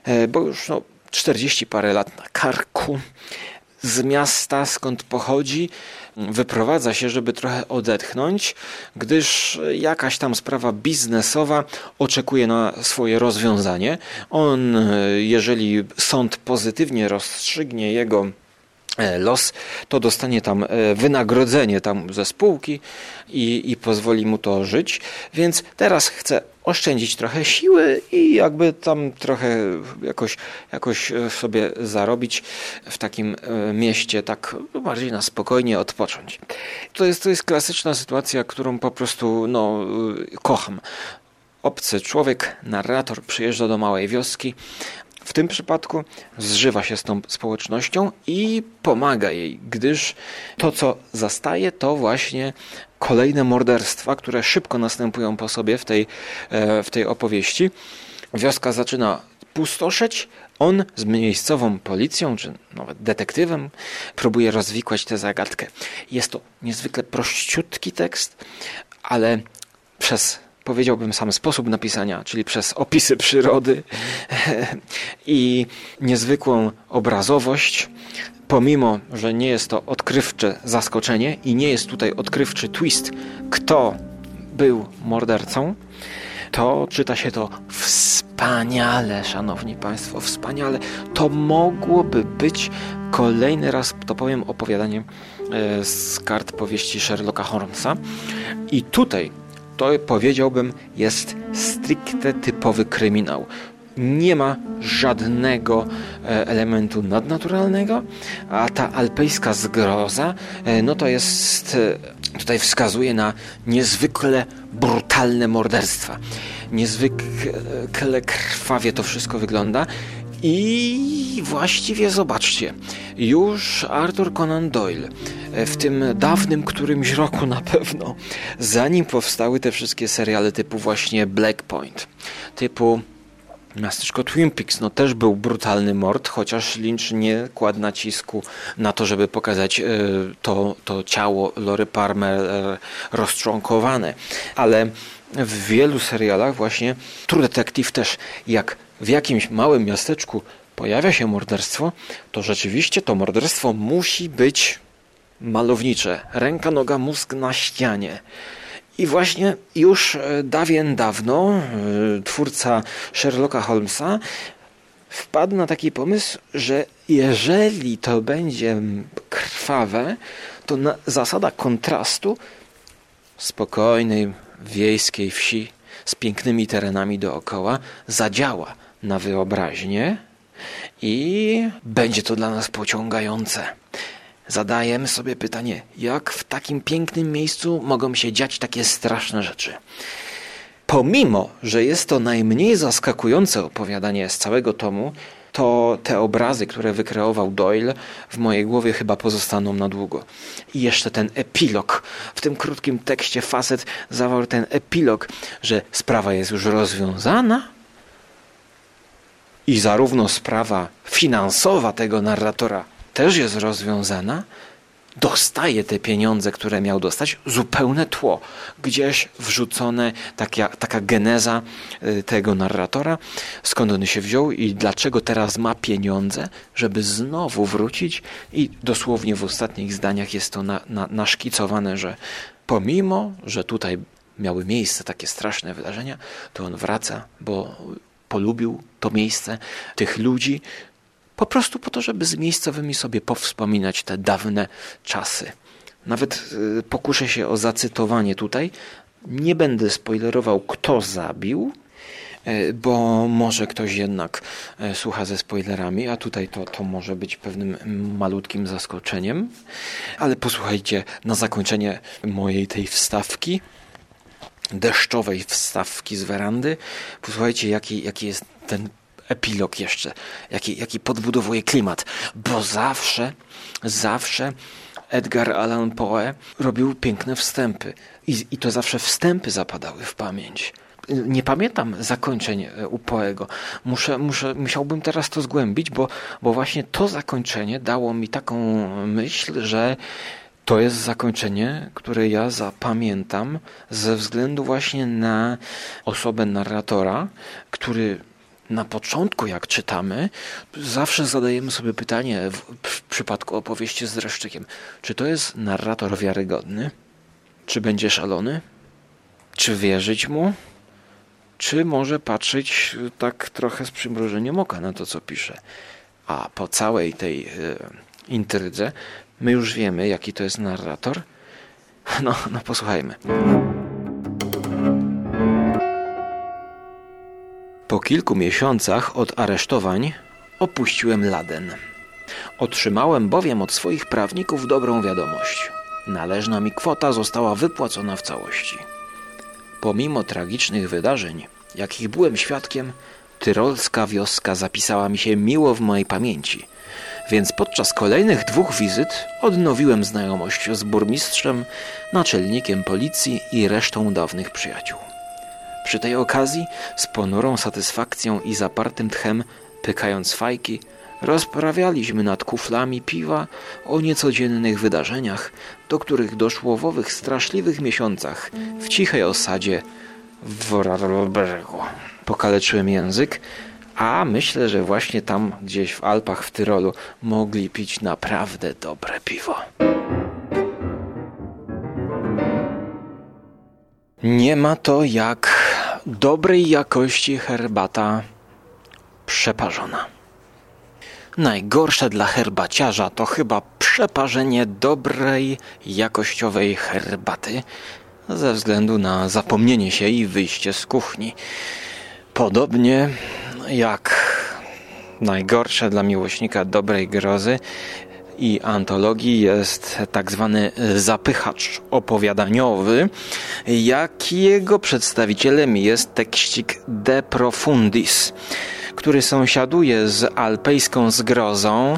e, bo już no, 40 parę lat na karku, z miasta, skąd pochodzi, wyprowadza się, żeby trochę odetchnąć, gdyż jakaś tam sprawa biznesowa oczekuje na swoje rozwiązanie. On, jeżeli sąd pozytywnie rozstrzygnie jego e, los, to dostanie tam e, wynagrodzenie tam ze spółki i, i pozwoli mu to żyć. Więc teraz chce oszczędzić trochę siły i jakby tam trochę jakoś, jakoś e, sobie zarobić w takim e, mieście, tak bardziej na spokojnie odpocząć. To jest, to jest klasyczna sytuacja, którą po prostu no, e, kocham. Obcy człowiek, narrator przyjeżdża do małej wioski, w tym przypadku zżywa się z tą społecznością i pomaga jej, gdyż to, co zastaje, to właśnie kolejne morderstwa, które szybko następują po sobie w tej, e, w tej opowieści. Wioska zaczyna pustoszeć, on z miejscową policją, czy nawet detektywem, próbuje rozwikłać tę zagadkę. Jest to niezwykle prościutki tekst, ale przez powiedziałbym sam sposób napisania, czyli przez opisy przyrody i niezwykłą obrazowość, pomimo, że nie jest to odkrywcze zaskoczenie i nie jest tutaj odkrywczy twist, kto był mordercą, to czyta się to wspaniale, szanowni państwo, wspaniale. To mogłoby być kolejny raz, to powiem, opowiadanie e, z kart powieści Sherlocka Holmesa. I tutaj to powiedziałbym jest stricte typowy kryminał. Nie ma żadnego e, elementu nadnaturalnego, a ta alpejska zgroza, e, no to jest, e, tutaj wskazuje na niezwykle brutalne morderstwa. Niezwykle krwawie to wszystko wygląda i właściwie zobaczcie, już Arthur Conan Doyle w tym dawnym którymś roku na pewno, zanim powstały te wszystkie seriale typu właśnie Black Point, typu Miasteczko Twin Peaks, no też był brutalny mord, chociaż Lynch nie kładł nacisku na to, żeby pokazać y, to, to ciało Lory Palmer y, rozczłonkowane. Ale w wielu serialach właśnie True Detective też, jak w jakimś małym miasteczku pojawia się morderstwo, to rzeczywiście to morderstwo musi być malownicze. Ręka, noga, mózg na ścianie. I właśnie już e, dawien dawno e, twórca Sherlocka Holmesa wpadł na taki pomysł, że jeżeli to będzie krwawe, to zasada kontrastu spokojnej wiejskiej wsi z pięknymi terenami dookoła zadziała na wyobraźnię i będzie to dla nas pociągające. Zadajemy sobie pytanie, jak w takim pięknym miejscu mogą się dziać takie straszne rzeczy. Pomimo, że jest to najmniej zaskakujące opowiadanie z całego tomu, to te obrazy, które wykreował Doyle, w mojej głowie chyba pozostaną na długo. I jeszcze ten epilog. W tym krótkim tekście facet zawarł ten epilog, że sprawa jest już rozwiązana i zarówno sprawa finansowa tego narratora też jest rozwiązana, dostaje te pieniądze, które miał dostać, zupełne tło. Gdzieś wrzucone taka, taka geneza y, tego narratora, skąd on się wziął i dlaczego teraz ma pieniądze, żeby znowu wrócić i dosłownie w ostatnich zdaniach jest to na, na, naszkicowane, że pomimo, że tutaj miały miejsce takie straszne wydarzenia, to on wraca, bo polubił to miejsce, tych ludzi, po prostu po to, żeby z miejscowymi sobie powspominać te dawne czasy. Nawet y, pokuszę się o zacytowanie tutaj. Nie będę spoilerował, kto zabił, y, bo może ktoś jednak y, słucha ze spoilerami, a tutaj to, to może być pewnym malutkim zaskoczeniem. Ale posłuchajcie na zakończenie mojej tej wstawki, deszczowej wstawki z werandy, posłuchajcie, jaki, jaki jest ten epilog jeszcze, jaki, jaki podbudowuje klimat, bo zawsze, zawsze Edgar Allan Poe robił piękne wstępy i, i to zawsze wstępy zapadały w pamięć. Nie pamiętam zakończeń e, u Poego. Muszę, muszę, musiałbym teraz to zgłębić, bo, bo właśnie to zakończenie dało mi taką myśl, że to jest zakończenie, które ja zapamiętam ze względu właśnie na osobę narratora, który na początku, jak czytamy, zawsze zadajemy sobie pytanie w, przypadku opowieści z dreszczykiem, czy to jest narrator wiarygodny? Czy będzie szalony? Czy wierzyć mu? Czy może patrzeć tak trochę z przymrużeniem oka na to, co pisze? A po całej tej y, intrydze my już wiemy, jaki to jest narrator. No, no posłuchajmy. Po kilku miesiącach od aresztowań opuściłem Laden. Otrzymałem bowiem od swoich prawników dobrą wiadomość. Należna mi kwota została wypłacona w całości. Pomimo tragicznych wydarzeń, jakich byłem świadkiem, tyrolska wioska zapisała mi się miło w mojej pamięci. Więc podczas kolejnych dwóch wizyt odnowiłem znajomość z burmistrzem, naczelnikiem policji i resztą dawnych przyjaciół. Przy tej okazji, z ponurą satysfakcją i zapartym tchem, pykając fajki, rozprawialiśmy nad kuflami piwa o niecodziennych wydarzeniach, do których doszło w owych straszliwych miesiącach w cichej osadzie w Vorarlbergu. Pokaleczyłem język, a myślę, że właśnie tam gdzieś w Alpach w Tyrolu mogli pić naprawdę dobre piwo. Nie ma to jak dobrej jakości herbata przeparzona. Najgorsze dla herbaciarza to chyba przeparzenie dobrej, jakościowej herbaty ze względu na zapomnienie się i wyjście z kuchni. Podobnie jak najgorsze dla miłośnika dobrej grozy i antologii jest tak zwany zapychacz opowiadaniowy, jakiego przedstawicielem jest tekścik De Profundis który sąsiaduje z alpejską zgrozą.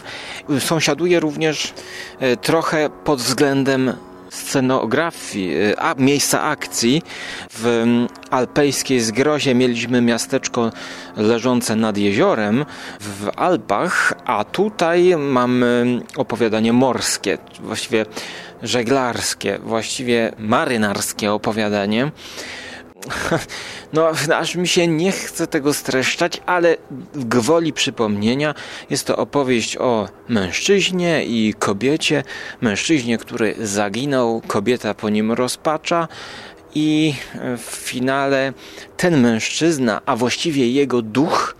Sąsiaduje również e, trochę pod względem scenografii, y, a, miejsca akcji w alpejskiej zgrozie mieliśmy miasteczko leżące nad jeziorem w Alpach, a tutaj mamy opowiadanie morskie, właściwie żeglarskie, właściwie marynarskie opowiadanie. No, aż mi się nie chce tego streszczać, ale w gwoli przypomnienia jest to opowieść o mężczyźnie i kobiecie. Mężczyźnie, który zaginął, kobieta po nim rozpacza. I w finale ten mężczyzna, a właściwie jego duch,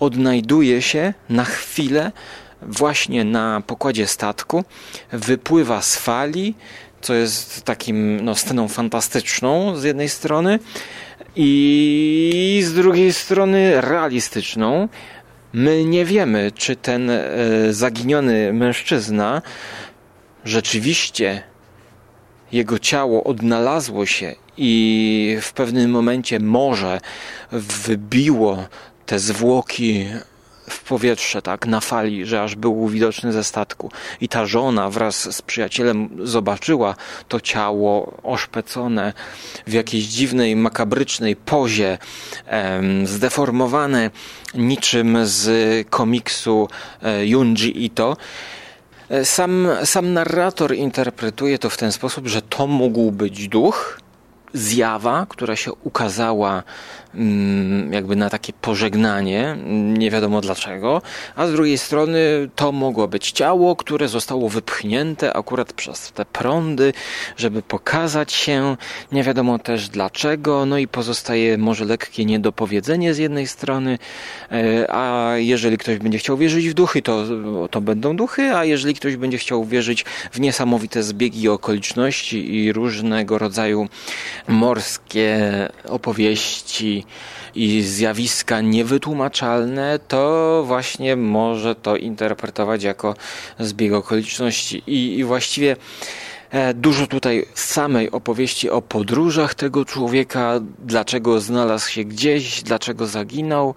odnajduje się na chwilę właśnie na pokładzie statku, wypływa z fali, co jest takim no, sceną fantastyczną z jednej strony i z drugiej strony realistyczną. My nie wiemy, czy ten e, zaginiony mężczyzna rzeczywiście jego ciało odnalazło się i w pewnym momencie może wybiło te zwłoki w powietrze, tak, na fali, że aż był widoczny ze statku. I ta żona wraz z przyjacielem zobaczyła to ciało oszpecone w jakiejś dziwnej, makabrycznej pozie, em, zdeformowane niczym z komiksu e, Junji Ito. E, sam, sam narrator interpretuje to w ten sposób, że to mógł być duch, zjawa, która się ukazała Mm, jakby na takie pożegnanie, nie wiadomo dlaczego, a z drugiej strony to mogło być ciało, które zostało wypchnięte akurat przez te prądy, żeby pokazać się, nie wiadomo też dlaczego, no i pozostaje może lekkie niedopowiedzenie z jednej strony, e, a jeżeli ktoś będzie chciał wierzyć w duchy, to, to będą duchy, a jeżeli ktoś będzie chciał wierzyć w niesamowite zbiegi okoliczności i różnego rodzaju morskie opowieści, i zjawiska niewytłumaczalne, to właśnie może to interpretować jako zbieg okoliczności. I, i właściwie Dużo tutaj samej opowieści o podróżach tego człowieka, dlaczego znalazł się gdzieś, dlaczego zaginął.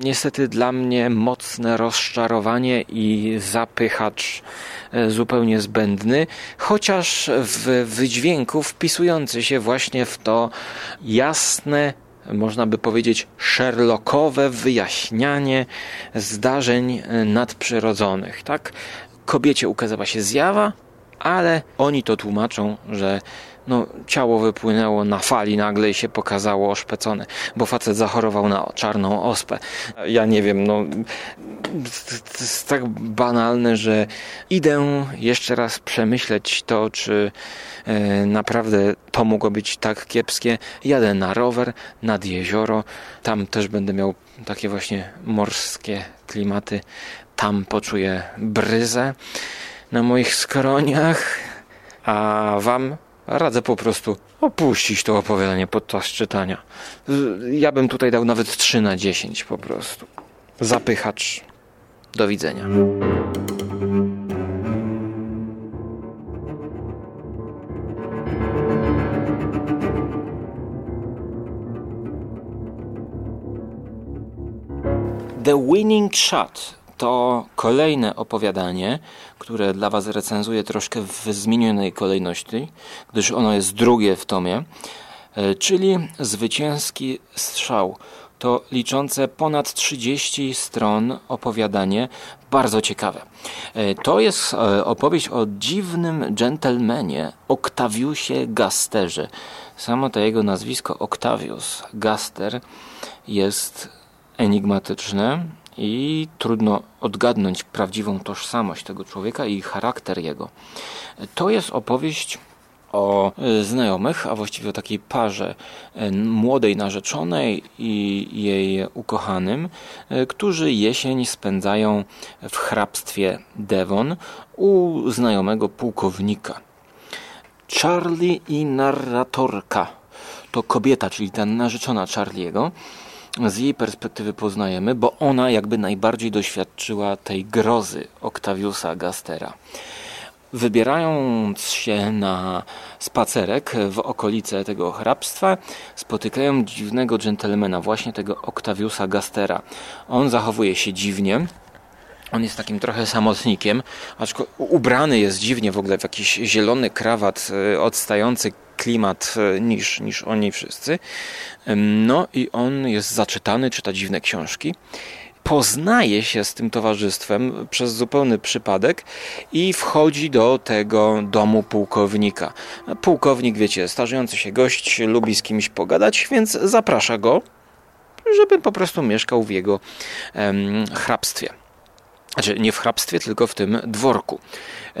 Niestety dla mnie mocne rozczarowanie i zapychacz e, zupełnie zbędny, chociaż w wydźwięku wpisujący się właśnie w to jasne, można by powiedzieć, Sherlockowe wyjaśnianie zdarzeń nadprzyrodzonych. Tak? Kobiecie ukazała się zjawa, ale oni to tłumaczą, że no, ciało wypłynęło na fali nagle i się pokazało oszpecone, bo facet zachorował na czarną ospę. Ja nie wiem, no to jest tak banalne, że idę jeszcze raz przemyśleć to, czy e, naprawdę to mogło być tak kiepskie. Jadę na rower nad jezioro, tam też będę miał takie właśnie morskie klimaty, tam poczuję bryzę na moich skroniach, a wam radzę po prostu opuścić to opowiadanie podczas czytania. Ja bym tutaj dał nawet 3 na 10 po prostu. Zapychacz. Do widzenia. The Winning Shot to kolejne opowiadanie, które dla Was recenzuję troszkę w zmienionej kolejności, gdyż ono jest drugie w tomie, e, czyli Zwycięski Strzał. To liczące ponad 30 stron opowiadanie, bardzo ciekawe. E, to jest e, opowieść o dziwnym dżentelmenie Octaviusie Gasterze. Samo to jego nazwisko Octavius Gaster jest enigmatyczne i trudno odgadnąć prawdziwą tożsamość tego człowieka i charakter jego. To jest opowieść o e, znajomych, a właściwie o takiej parze e, młodej narzeczonej i jej ukochanym, e, którzy jesień spędzają w hrabstwie Devon u znajomego pułkownika. Charlie i narratorka to kobieta, czyli ta narzeczona Charliego, z jej perspektywy poznajemy, bo ona jakby najbardziej doświadczyła tej grozy Octaviusa Gastera. Wybierając się na spacerek w okolice tego hrabstwa, spotykają dziwnego dżentelmena, właśnie tego Octaviusa Gastera. On zachowuje się dziwnie, on jest takim trochę samotnikiem, aczkolwiek ubrany jest dziwnie w ogóle w jakiś zielony krawat e, odstający klimat e, niż, niż oni wszyscy. No i on jest zaczytany, czyta dziwne książki. Poznaje się z tym towarzystwem przez zupełny przypadek i wchodzi do tego domu pułkownika. Pułkownik, wiecie, starzejący się gość, lubi z kimś pogadać, więc zaprasza go, żeby po prostu mieszkał w jego em, hrabstwie. Znaczy nie w hrabstwie, tylko w tym dworku.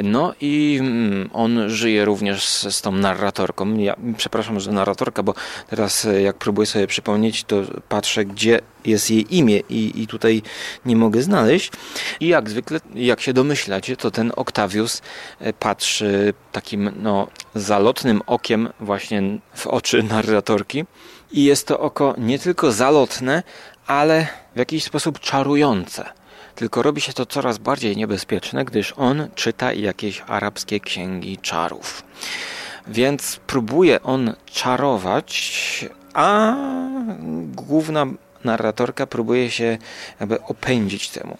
No i mm, on żyje również z, z tą narratorką. Ja przepraszam, że narratorka, bo teraz e, jak próbuję sobie przypomnieć, to patrzę, gdzie jest jej imię i, i tutaj nie mogę znaleźć. I jak zwykle, jak się domyślacie, to ten Octavius e, patrzy takim no, zalotnym okiem właśnie w oczy narratorki. I jest to oko nie tylko zalotne, ale w jakiś sposób czarujące tylko robi się to coraz bardziej niebezpieczne, gdyż on czyta jakieś arabskie księgi czarów. Więc próbuje on czarować, a główna narratorka próbuje się jakby opędzić temu.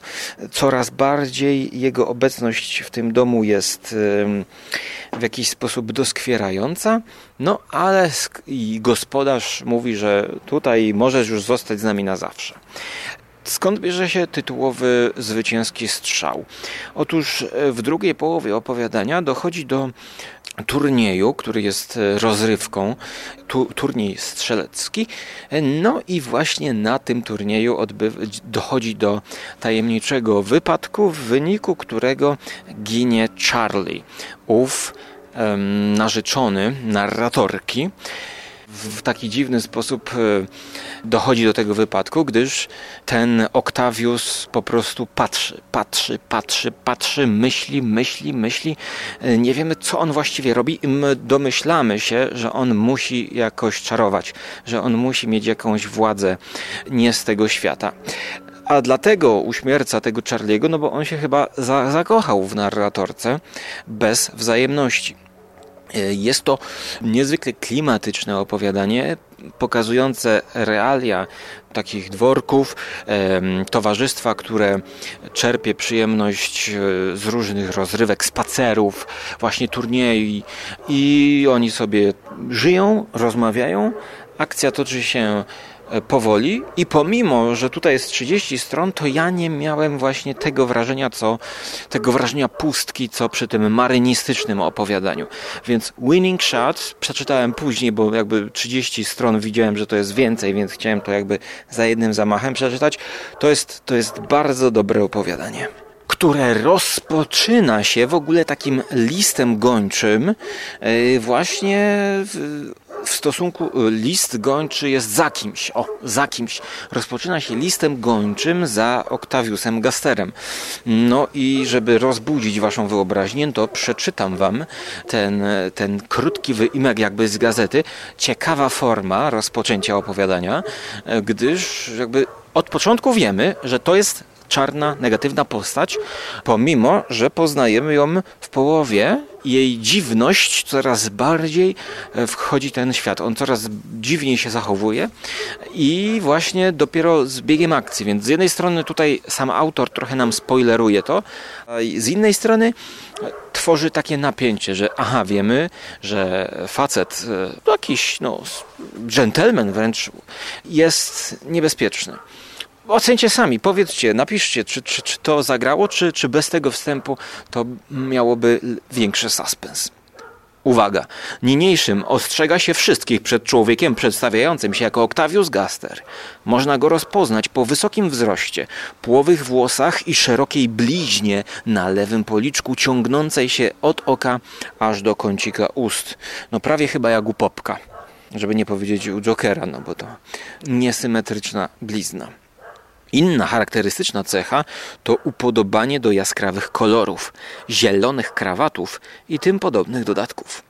Coraz bardziej jego obecność w tym domu jest w jakiś sposób doskwierająca, no ale gospodarz mówi, że tutaj możesz już zostać z nami na zawsze. Skąd bierze się tytułowy zwycięski strzał? Otóż e, w drugiej połowie opowiadania dochodzi do turnieju, który jest e, rozrywką, tu, turniej strzelecki. E, no i właśnie na tym turnieju dochodzi do tajemniczego wypadku, w wyniku którego ginie Charlie, ów um, narzeczony narratorki w taki dziwny sposób e, dochodzi do tego wypadku, gdyż ten Octavius po prostu patrzy, patrzy, patrzy, patrzy, myśli, myśli, myśli. E, nie wiemy, co on właściwie robi i my domyślamy się, że on musi jakoś czarować, że on musi mieć jakąś władzę nie z tego świata. A dlatego uśmierca tego Charliego, no bo on się chyba za zakochał w narratorce bez wzajemności. E, jest to niezwykle klimatyczne opowiadanie, pokazujące realia takich dworków, towarzystwa, które czerpie przyjemność e, z różnych rozrywek, spacerów, właśnie turniejów i oni sobie żyją, rozmawiają. Akcja toczy się powoli i pomimo, że tutaj jest 30 stron, to ja nie miałem właśnie tego wrażenia, co tego wrażenia pustki, co przy tym marynistycznym opowiadaniu. Więc Winning Shot przeczytałem później, bo jakby 30 stron widziałem, że to jest więcej, więc chciałem to jakby za jednym zamachem przeczytać. To jest, to jest bardzo dobre opowiadanie które rozpoczyna się w ogóle takim listem gończym e, właśnie w stosunku y, list gończy jest za kimś. O, za kimś. Rozpoczyna się listem gończym za Octaviusem Gasterem. No i żeby rozbudzić waszą wyobraźnię, to przeczytam wam ten, ten krótki wyimek jakby z gazety. Ciekawa forma rozpoczęcia opowiadania, gdyż jakby od początku wiemy, że to jest czarna, negatywna postać, pomimo, że poznajemy ją w połowie, jej dziwność coraz bardziej e, wchodzi ten świat. On coraz dziwniej się zachowuje i właśnie dopiero z biegiem akcji. Więc z jednej strony tutaj sam autor trochę nam spoileruje to, z innej strony tworzy takie napięcie, że aha, wiemy, że facet, e, jakiś no, gentleman wręcz, jest niebezpieczny. Ocencie sami, powiedzcie, napiszcie, czy, czy, czy to zagrało, czy, czy bez tego wstępu to miałoby większy suspens. Uwaga! Niniejszym ostrzega się wszystkich przed człowiekiem przedstawiającym się jako Octavius Gaster. Można go rozpoznać po wysokim wzroście, płowych włosach i szerokiej bliźnie na lewym policzku ciągnącej się od oka aż do kącika ust. No prawie chyba jak u Popka, żeby nie powiedzieć u Jokera, no bo to niesymetryczna blizna. Inna charakterystyczna cecha to upodobanie do jaskrawych kolorów, zielonych krawatów i tym podobnych dodatków.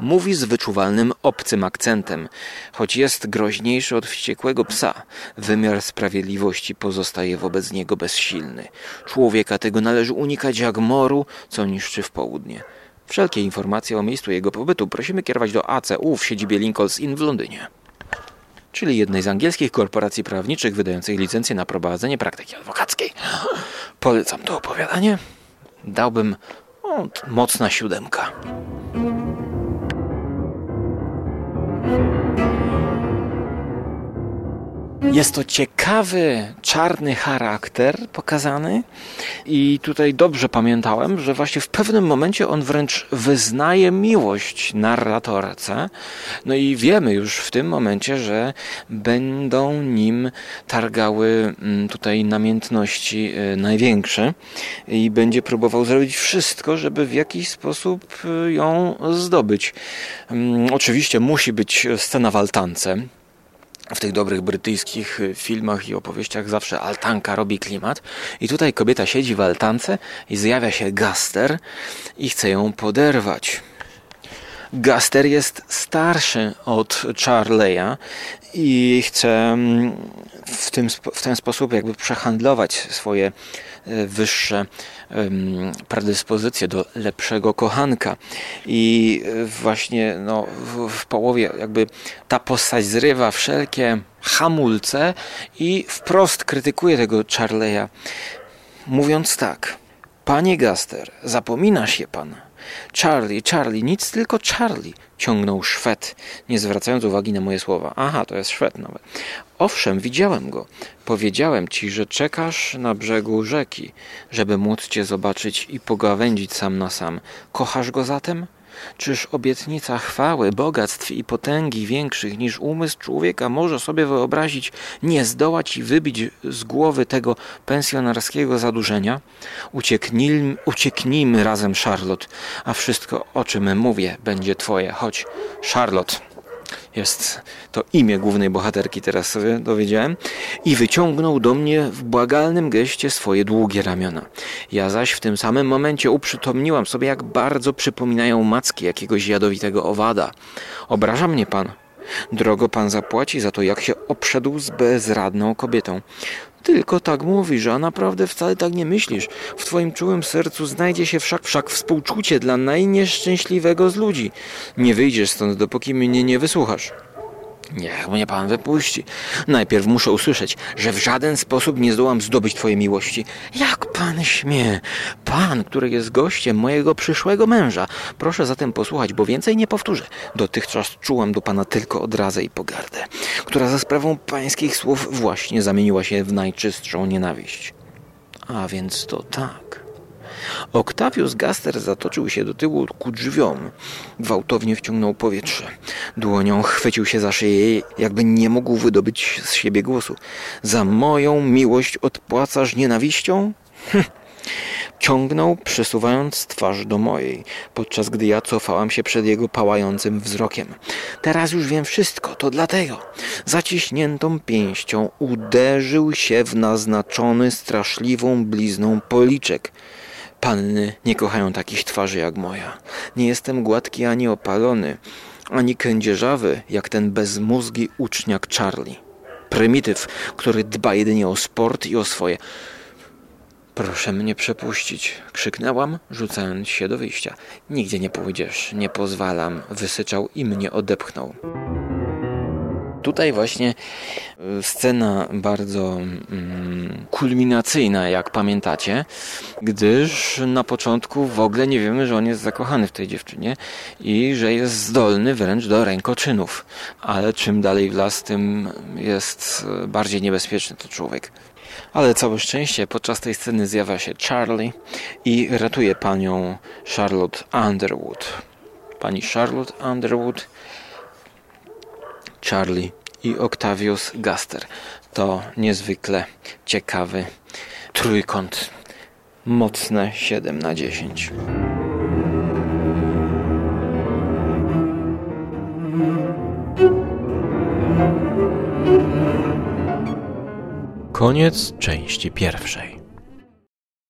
Mówi z wyczuwalnym obcym akcentem, choć jest groźniejszy od wściekłego psa. Wymiar sprawiedliwości pozostaje wobec niego bezsilny. Człowieka tego należy unikać jak moru, co niszczy w południe. Wszelkie informacje o miejscu jego pobytu prosimy kierować do ACU w siedzibie Lincoln's Inn w Londynie czyli jednej z angielskich korporacji prawniczych wydających licencję na prowadzenie praktyki adwokackiej. Polecam to opowiadanie. Dałbym o, mocna siódemka. Jest to ciekawy, czarny charakter pokazany i tutaj dobrze pamiętałem, że właśnie w pewnym momencie on wręcz wyznaje miłość narratorce. No i wiemy już w tym momencie, że będą nim targały mm, tutaj namiętności e, największe i będzie próbował zrobić wszystko, żeby w jakiś sposób e, ją zdobyć. Mm, oczywiście musi być scena w altance, w tych dobrych brytyjskich y, filmach i opowieściach zawsze altanka robi klimat. I tutaj kobieta siedzi w altance i zjawia się Gaster i chce ją poderwać. Gaster jest starszy od Charleya i chce mm, w, tym, w ten sposób jakby przehandlować swoje wyższe predyspozycje do lepszego kochanka. I e, właśnie no, w, połowie jakby ta postać zrywa wszelkie hamulce i wprost krytykuje tego Charleya, mówiąc tak. Panie Gaster, zapomina się pan, Charlie, Charlie, nic tylko Charlie, ciągnął Szwed, nie zwracając uwagi na moje słowa. Aha, to jest Szwed nawet. Owszem, widziałem go. Powiedziałem ci, że czekasz na brzegu rzeki, żeby móc cię zobaczyć i pogawędzić sam na sam. Kochasz go zatem? Czyż obietnica chwały, bogactw i potęgi większych niż umysł człowieka może sobie wyobrazić, nie zdołać i wybić z głowy tego pensjonarskiego zadłużenia? Ucieknijmy, ucieknijmy razem, Charlotte, a wszystko, o czym mówię, będzie twoje. Chodź, Charlotte jest to imię głównej bohaterki, teraz sobie dowiedziałem, i wyciągnął do mnie w błagalnym geście swoje długie ramiona. Ja zaś w tym samym momencie uprzytomniłam sobie, jak bardzo przypominają macki jakiegoś jadowitego owada. Obraża mnie pan. Drogo pan zapłaci za to, jak się obszedł z bezradną kobietą. Tylko tak mówisz, a naprawdę wcale tak nie myślisz. W twoim czułym sercu znajdzie się wszak, wszak współczucie dla najnieszczęśliwego z ludzi. Nie wyjdziesz stąd, dopóki mnie nie wysłuchasz. Niech mnie pan wypuści. Najpierw muszę usłyszeć, że w żaden sposób nie zdołam zdobyć twojej miłości. Jak pan śmie? Pan, który jest gościem mojego przyszłego męża. Proszę zatem posłuchać, bo więcej nie powtórzę. Dotychczas czułam do pana tylko odrazę i pogardę, która za sprawą pańskich słów właśnie zamieniła się w najczystszą nienawiść. A więc to tak. Octavius Gaster zatoczył się do tyłu ku drzwiom. Gwałtownie wciągnął powietrze. Dłonią chwycił się za szyję, jakby nie mógł wydobyć z siebie głosu. Za moją miłość odpłacasz nienawiścią? Hm. Ciągnął, przesuwając twarz do mojej, podczas gdy ja cofałam się przed jego pałającym wzrokiem. Teraz już wiem wszystko, to dlatego. Zaciśniętą pięścią uderzył się w naznaczony straszliwą blizną policzek. Panny nie kochają takich twarzy jak moja. Nie jestem gładki ani opalony, ani kędzierzawy jak ten bezmózgi uczniak Charlie. Prymityw, który dba jedynie o sport i o swoje. Proszę mnie przepuścić, krzyknęłam, rzucając się do wyjścia. Nigdzie nie pójdziesz, nie pozwalam, wysyczał i mnie odepchnął. Tutaj właśnie y, scena bardzo mm, kulminacyjna, jak pamiętacie, gdyż na początku w ogóle nie wiemy, że on jest zakochany w tej dziewczynie i że jest zdolny wręcz do rękoczynów. Ale czym dalej w las, tym jest y, bardziej niebezpieczny to człowiek. Ale całe szczęście podczas tej sceny zjawia się Charlie i ratuje panią Charlotte Underwood. Pani Charlotte Underwood Charlie i Octavius Gaster. To niezwykle ciekawy trójkąt. Mocne 7 na 10. Koniec części pierwszej.